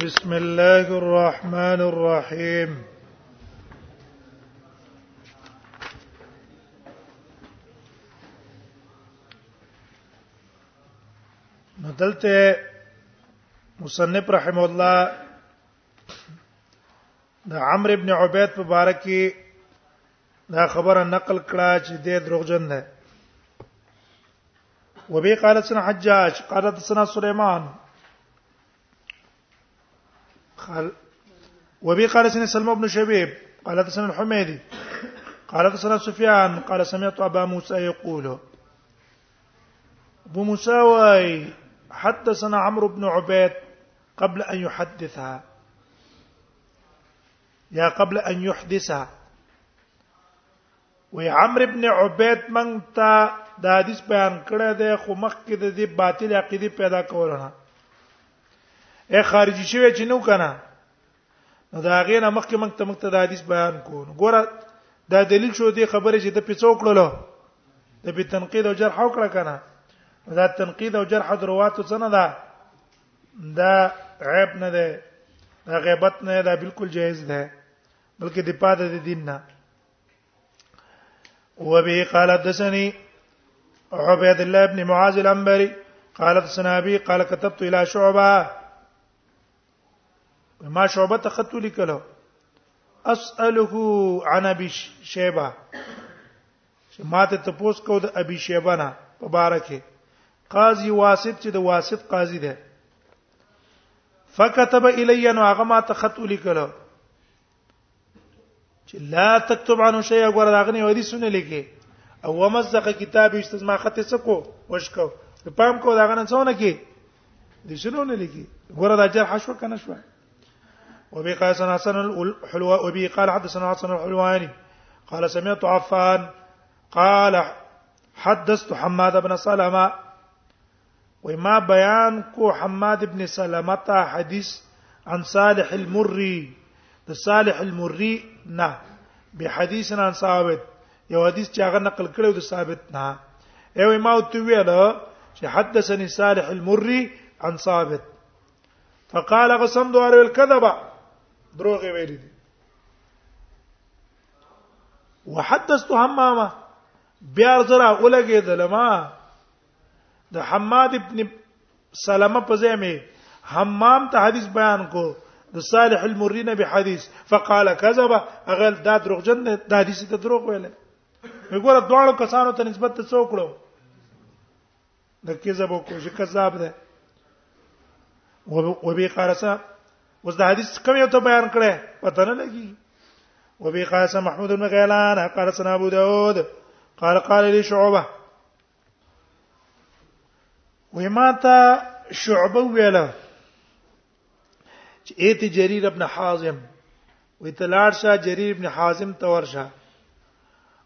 بسم الله الرحمن الرحيم ندلته مصنف رحم الله د عمرو ابن عبید په باره کې دا خبره نقل کړه چې د دروغجن ده وبي قالت سنه حجاج قالت سنه سليمان قال وبي قال سنة سلم بن شبيب قال حدثنا الحميدي قال حدثنا سفيان قال سمعت أبا موسى يقول أبو موسى واي حدثنا عمرو بن عبيد قبل أن يحدثها يا قبل أن يحدثها وی عمرو ابن عبید من ته دا حدیث بیان کړی دی خو مخکې د دې باطل عقیده پیدا کولنه اے خارجي شوی چې نو کنه نو دا غې نه مخکې مونږ ته مونږ ته د حدیث بیان کو نو ګوره دا دلیل شو دی خبره چې د پیڅو کړلو د په تنقید او جرح وکړه کنه دا تنقید او جرح درواتو څه نه ده دا عیب نه ده دا غیبت نه ده بالکل جایز ده بلکې د پاده د دین نه وبه قال حدثني عبيد الله بن معاذ الانبري قال حدثنا ابي قال كتبت الى شعبه ما شعبه تخطو لیکلو اساله عن ابي شيبه ما ته تپوس کو د ابي شيبه نه مبارکه قاضي واسط چې د واسط قاضي ده فكتب الي انه هغه ما ته خط ولیکلو چې لا تكتب عنه شيء غره داغني ودي سونه لیکي او ومزق کتاب استزما خط سکو وشکو پام کو داغه نه څونه کې دي شنو نه لیکي غره د اجر حشو کنه شو وبي قال حسن حسن الحلوى وبي قال حدثنا حسن الحلواني قال سمعت عفان قال حدثت حماد بن سلمة وای ما بیان کو حماد ابن سلمہ ته حدیث عن صالح المری د صالح المری نه به حدیث عن ثابت یو حدیث چې هغه نقل کړو د ثابت نه ایو ما او تو ویل چې حدثني صالح المری عن ثابت فقال قسم دوار الكذبه دروغ ویل دي وحدثت همامه بیا زرا اولګې دلما د حماد ابن سلمہ په ځای مې حمام ته حدیث بیان کو د صالح المرین به حدیث فقال كذب اغل دا دروغجن د حدیث ته دروغ ویل وګوره دواړو کسانو ته نسبت ته څوک کړو د کذب او کوشش کذاب ده و به قارسه اوس د حدیث کوم یو ته بیان کړي پته نه لګي و به قارسه محمود بن غیلان قارسه ابو داود قال قال لي شعبه وې ما ته شعبه ویله چې ایت جرير ابن حازم وې تلاړ شه جرير ابن حازم ته ورشه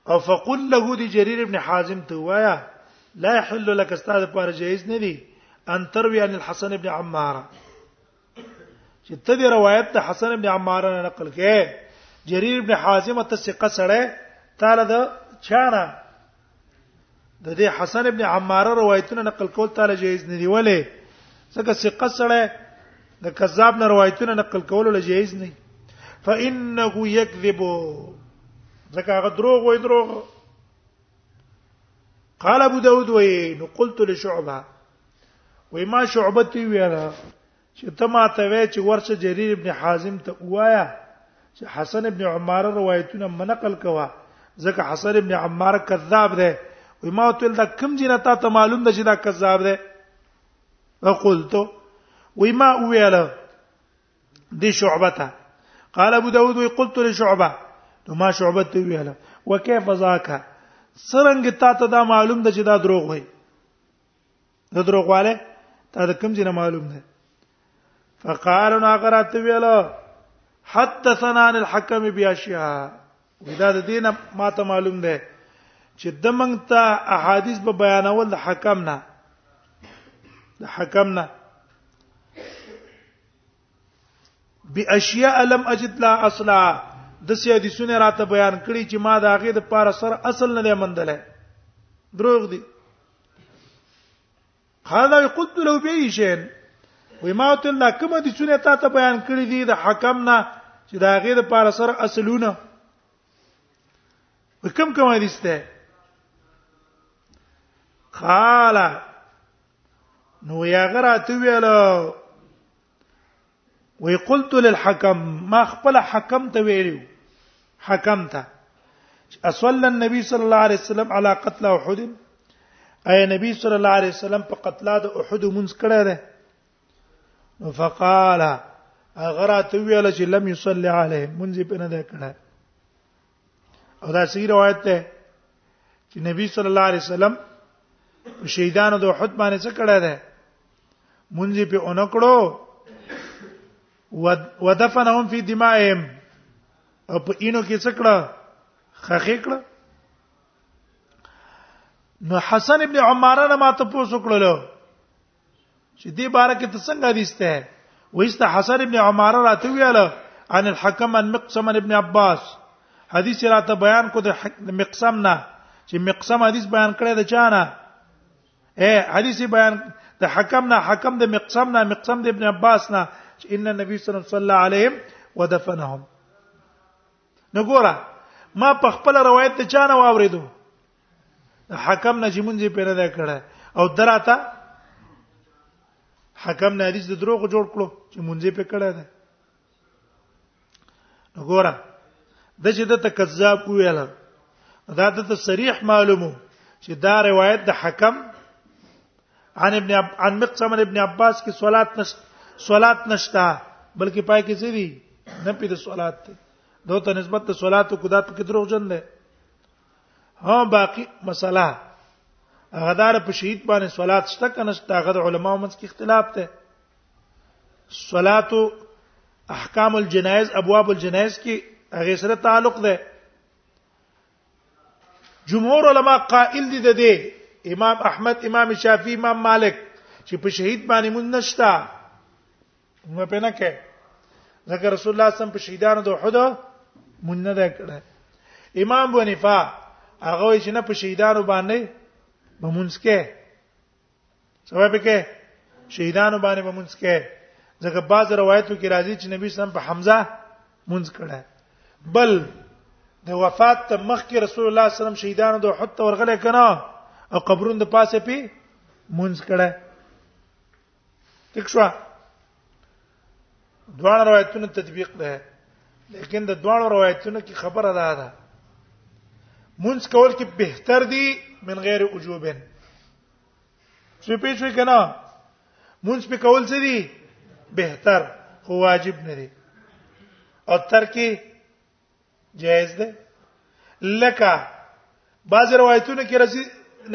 او فقل له دي جرير ابن حازم ته وایا لا يحل لك استاد پر جائز نه دي ان تروي عن الحسن ابن عماره چې ته دې روایت ته حسن ابن عمار نه نقل کې جرير ابن حازم ته ثقه سره تعالی دا چانه د دې حسن ابن عمار روایتونه نقل کول تعالی جایز نه دی ولې ځکه ثقه سره د کذاب نه روایتونه نقل کول له جایز نه فانه یکذب ځکه هغه دروغ وای دروغ قال ابو داود وای نو قلت لشعبه وای ما شعبه تی ویل چې ته ما ته وای چې ورشه جرير ابن حازم ته وایا چې حسن ابن عمار روایتونه منقل کوا ځکه حسن ابن عمار کذاب دی وای ما تل دا کم جنہ تا ته معلوم ده چې دا کذاب دی فقلت وای ما ویل دي شعبه ته قال ابو داود وی قلت لشعبه نو ما شعبه ته ویل وکيف ذاک سرنګ تا ته دا معلوم ده چې دا دروغ وای د دروغواله تا د کوم ځای معلوم ده فقال ناقرات ویل حدثنا عن الحكم باشياء ودا د دینه ما ته معلوم ده چې د مونږ ته احادیث به بیانول د حکم نه د حکم نه باشیاء لم اجد لا اصلا د سې حدیثونه راته بیان کړي چې ما دا غي د پاره سر اصل نه مندل دروغ دي هذا قلت له به شيء وې ما ته الله کوم دي څونه تا ته بیان کړی دي د حکم نه چې دا غیر پر سر اصلونه وکم کوم دي سته قال نو یا غرات ویل وی قلت للحكم ما خپل حکم ته ویلو حکم ته اصلى النبي صلى الله عليه وسلم على قتل احد اي نبي صلى الله عليه وسلم په قتل د احد منځ کړه ده فقال اغرات ویل چې لم يصلي عليه منځ په نه ده کړه او دا صحیح روایت ده چې نبی صلی الله علیه وسلم په شهیدانو د احد باندې څه کړه ده مونږ په اونکړو ودفنهم فی دمائهم او په اینو کې څه کړه خخې کړه نو حسن ابن عماره نه ماته پوسو کړلو چې دې باره کې ته څنګه حدیث ته وایسته حسن ابن عماره راته ویاله عن الحكم عن مقسم ابن عباس حدیث راته بیان کو د مقسم نه چې مقسم حدیث بیان کړی د چانه اے حدیث بیان د حکم نه حکم د مقسم نه مقسم د ابن عباس نه چې ان النبي صلی الله علیه وسلم علیهم ودفنهم نګورا ما په خپل روایت ته چانه واوریدو حکم نه چې مونږ په نه ده کړه او دراته حکم نه حدیث د دروغ جوړ کړو چې مونږ په کړه ده وګوره د چې د تکذاب ویل دا د صریح معلومو چې دا روایت د حکم عن ابن عب... عن مقسم ابن عباس کې صلات نش صلات نشتا بلکې پای کې څه دي نه پې د صلات ته دوته نسبت ته صلات کو دا په کې دروغ جن ده ها باقی مسله هغه دار په شهید باندې صلات شته کنه شته هغه علماء منځ کې اختلاف ده صلات احکام الجنایز ابواب الجنایز کې هغه سره تعلق ده جمهور علما قائل دي ده دي امام احمد امام شافعي امام مالک چې په شهید باندې مونږ نشتا مو په نه کې ځکه رسول الله سم په شهیدانو د احد مونږ نه ده کړه امام بنفا هغه چې نه په شهیدانو باندې به مونږ کې سبب کې شهیدانو باندې به مونږ کې ځکه بعض روایتو کې راځي چې نبی سم په حمزه مونږ کړه بل د وفات ته مخکې رسول الله صلی الله علیه وسلم شهیدانو د احد ته ورغله کنه او قبرون د پاسه پی مونږ کړه ٹھیک شو دوه روایتونو تطبیق ده لیکن د دوه روایتونو کې خبره ده ده مونږ کول کې بهتر دي من غیر وجوبن څه پیښوي کنه مونږ په کول څه دي بهتر خو واجب نه دي او ترکي جائز ده لکه بعض روایتونه کې راځي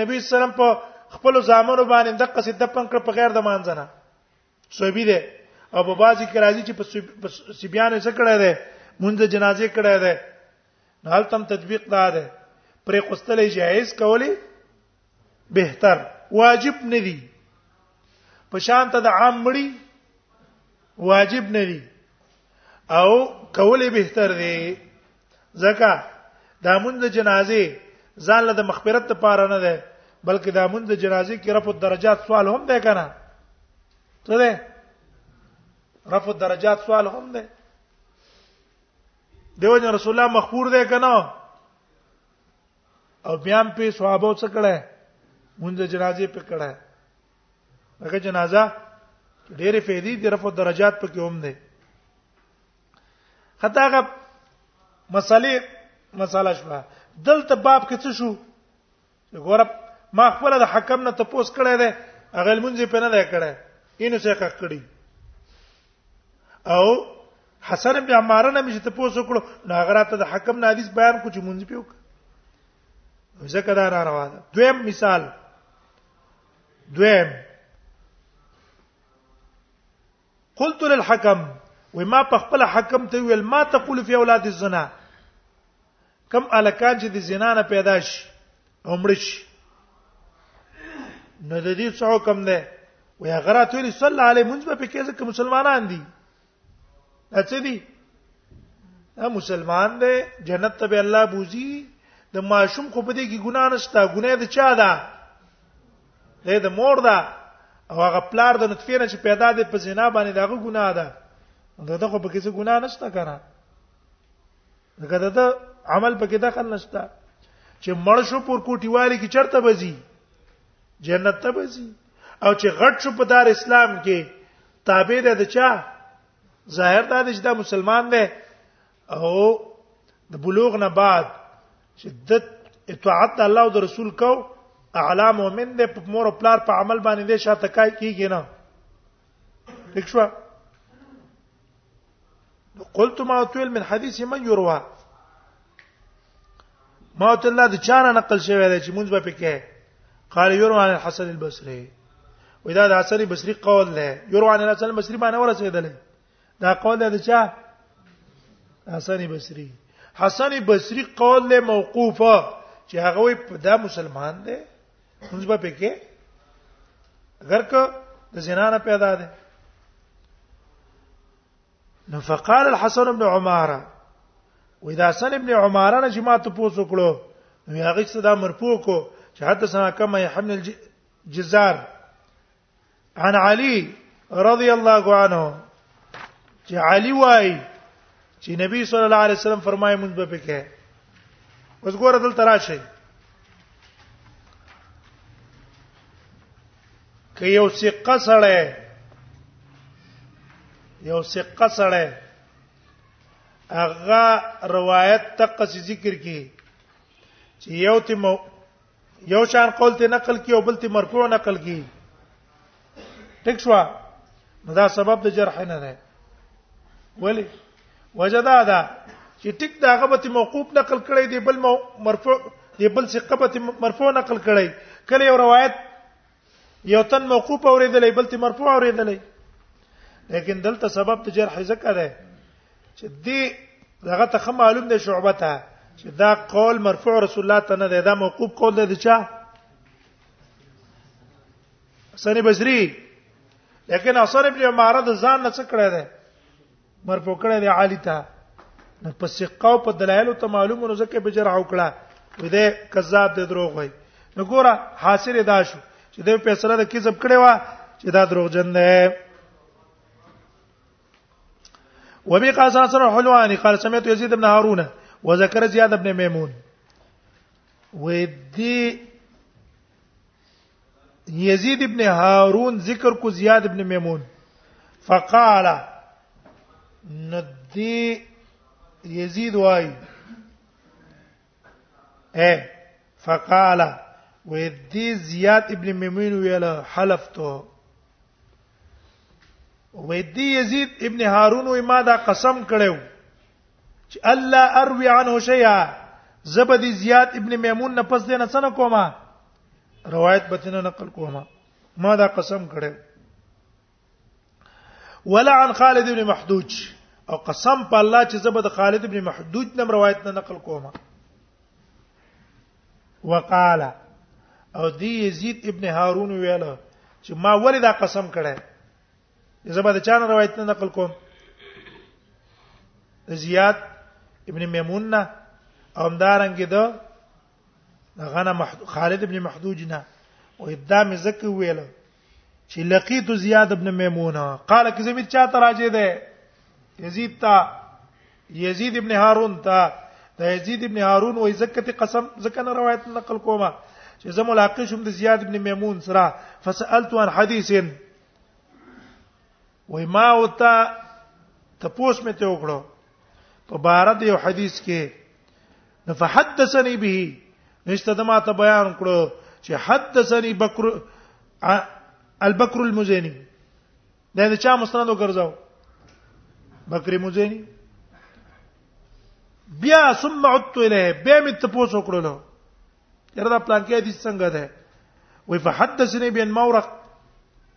نبی صلی الله علیه وسلم په خپل زامنو باندې د قصې د پنکړه په غیر د مانځنه صوبې ده او په بعضی کې راځي چې په سبيان څه کړه ده مونږ جنازې کړه ده نو هل تم تطبیق دا ده پر قستلې جایز کولی بهتر واجب نه دي په شان ته د عام مړي واجب نه دي او کولې بهتر دی ځکه دا مونږ د جنازې ځان له مغفرت لپاره نه ده بلکې دا مونږ د جنازې کې رفع درجات سوال هم ده کنه ته ده رفع درجات سوال هم ده دیو جن رسول الله مخفور ده کنه او بیا په صحابه څخه کړه مونږ د جنازې په کړه هغه جنازه ډېرې فائدې دي رفع درجات پکې هم نه خدای هغه مسالې مساله شوه دلته باب کې څه شو ګوره ما خپل د حکم نه تپوس کړی دی هغه لمونځ په نه دی کړی اینو څه کړ کړی او حسن بن عمار نه مې تپوس وکړو نو هغه راته د حکم نه حدیث بیان کو چې مونږ پیو ځکه دا را روانه دویم مثال دویم قلت للحكم وما په خپل حکم ته ویل ما تقول فی اولاد الزنا کم الکان چې د زنا نه پیدا شي عمر شي نو د دې څو کم نه وي غرات ویل صلی الله علیه منځ په کې ځکه مسلمانان دي اته دي دا مسلمان دی جنت ته به الله بوزي د ماشوم خو په دې کې ګناه نشته ګناه د چا ده دا د مور ده او هغه پلار د نطفه نه چې پیدا دی په زنا باندې دغه ګناه ده دا دغه په کې څه ګناه نشته کنه دغه د عمل په کې دخل نشته چې مړ شو پر کوټیوالي کې چرته بزي جنت ته بزي او چې غټ شو په دار اسلام کې تابع ده د چا ظاهر دا چې دا مسلمان دی او د بلوغ نه بعد چې د اطاعت الله او د رسول کو اعلی مؤمن دی په مور او پلار په عمل باندې شاته کای کیږي نه ٹھیک شو قلت ما تول من حديث من يروى ما ته الله د چانه نقل شوی دی چې مونږ به پکې قال يروى عن الحسن البصري ودا د حسن البصري قول له يروى عن الحسن البصري باندې ورسېدل دا قول دی چې حسن البصري حسن البصري قول له موقوفه چې هغه دا مسلمان دی مونږ به پکې اگر که د زنا نه پیدا ده نو فقال الحسن بن عماره وې دا حسن ابن عماره نه چې ما ته پوسو کړو نو هغه څه دا مرفوع کو چې حدثنا کما يحمل الجزار عن علي رضی الله عنه چې علي وای چې نبی صلی الله علیه وسلم فرمایي مونږ به پکې اوس ګوره دلته راشي که یو ثقه سره یو ثقه سره هغه روایت تقص ذکر کی چې یو ته یو شان قول ته نقل کی او بل ته مرفوع نقل کی ټیک شو دا سبب د جرح نه ده ولی وجدا دا چې ټیک دا غبت موقوف نقل کړي دی بل مرفوع دی بل ثقبت مرفوع نقل کړي کله یو روایت یو تن موقوف اوریدلې بل ته مرفوع اوریدلې لیکن دلته سبب د جرح ذکر ده چې دی دغه ته معلوم دی شعبه ته چې دا قول مرفوع رسول الله ته نه دی دا موقوف قول دی چا سنی بصری لیکن اثر ابن عماره د ځان نه څه کړی دی مرفوع کړه دی عالی ته نو په سقاو په دلایلو ته معلومه نو ځکه به جرح وکړه وې ده کذاب دی دروغ وای نو ګوره حاصل دا شو چې د فیصله د کذب کړي وا چې دا دروغجن دی وبي قال سنسر الحلواني قال سمعت يزيد بن هارون وذكر زياد بن ميمون ودي یزید ابن هارون ذکر کو زیاد ابن میمون فقال ندی یزید وای اے فقال ودی زیاد ابن میمون ویل حلفته ودی یزید ابن هارون وای ما دا قسم کړو چې الله اروي عنه شيئا زبدي زیاد ابن میمون نه پس دینه څنګه کومه روایت بتنه نقل کوما ما دا قسم کړو ولا عن خالد بن محدوج او قسم په الله چې زبد خالد بن محدوج نم روایت نه نقل کوما وقال او دی یزید ابن هارون ویل چې ما ولې دا قسم کړه زبد چانه روایت نه نقل کوم زیاد ابن میمون نه او همدارنګه د غنه خالد ابن محدوج نه او دا مې زکه ویل چې لقیت زیاد ابن میمونه قال کزه مې چا تراجه ده یزید تا یزید ابن هارون تا د یزید ابن هارون وای زکه ته قسم زکه نه روایت نقل کومه چې زه ملاقات شوم د زیاد ابن میمون سره فسالت عن حدیث وای ما او تا تپوس مې ته وکړو په بار د یو حدیث کې نو فحدثني به نشته د ما ته بیان کړو چې حدثني بکر البکر المزنی دا د چا مسند وګرځاو بکر مزنی بیا ثم عدت الیه به مې ته پوس وکړو نو یره دا پلان کې حدیث څنګه ده وی فحدثني بن مورق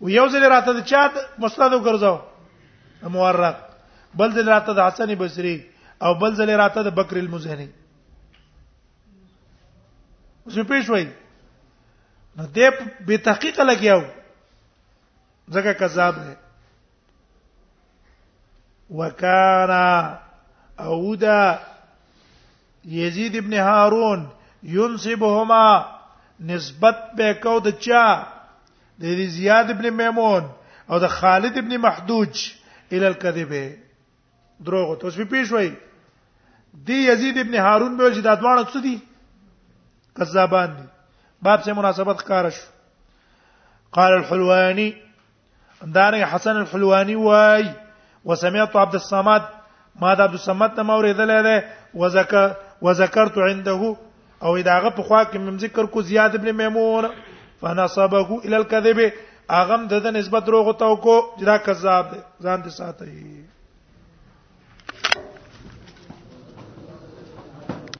و یو ځل راته د چات مسند وګرځاو مورق بل ځل راته د حسن بصری او بل ځل راته د بکر المزنی زه پېښ وای نو دې به تحقیق لګیاو ځکه کذاب دی وکانا اودا یزید ابن هارون ينسبهما نسبت به کو د چا د زیاد ابن میمون او د خالد ابن محدوج ال الكذبه دروغ ته اوس پیښ وای دی یزید ابن هارون به چې دا دواړه څه دي کذابان دي باب سره مناسبت کار شو قال الحلواني دارنګ حسن الحلواني وای وسمعت عبد الصمد ما د عبد الصمد نوم اوریدل دی وذکر وذکرت عنده او داغه په خوا کې مم ذکر کو زیاد ابن میمون فنصبه الى الكذب اغم د نسبت روغ تو کو جدا کذاب دی ځان دې ساتي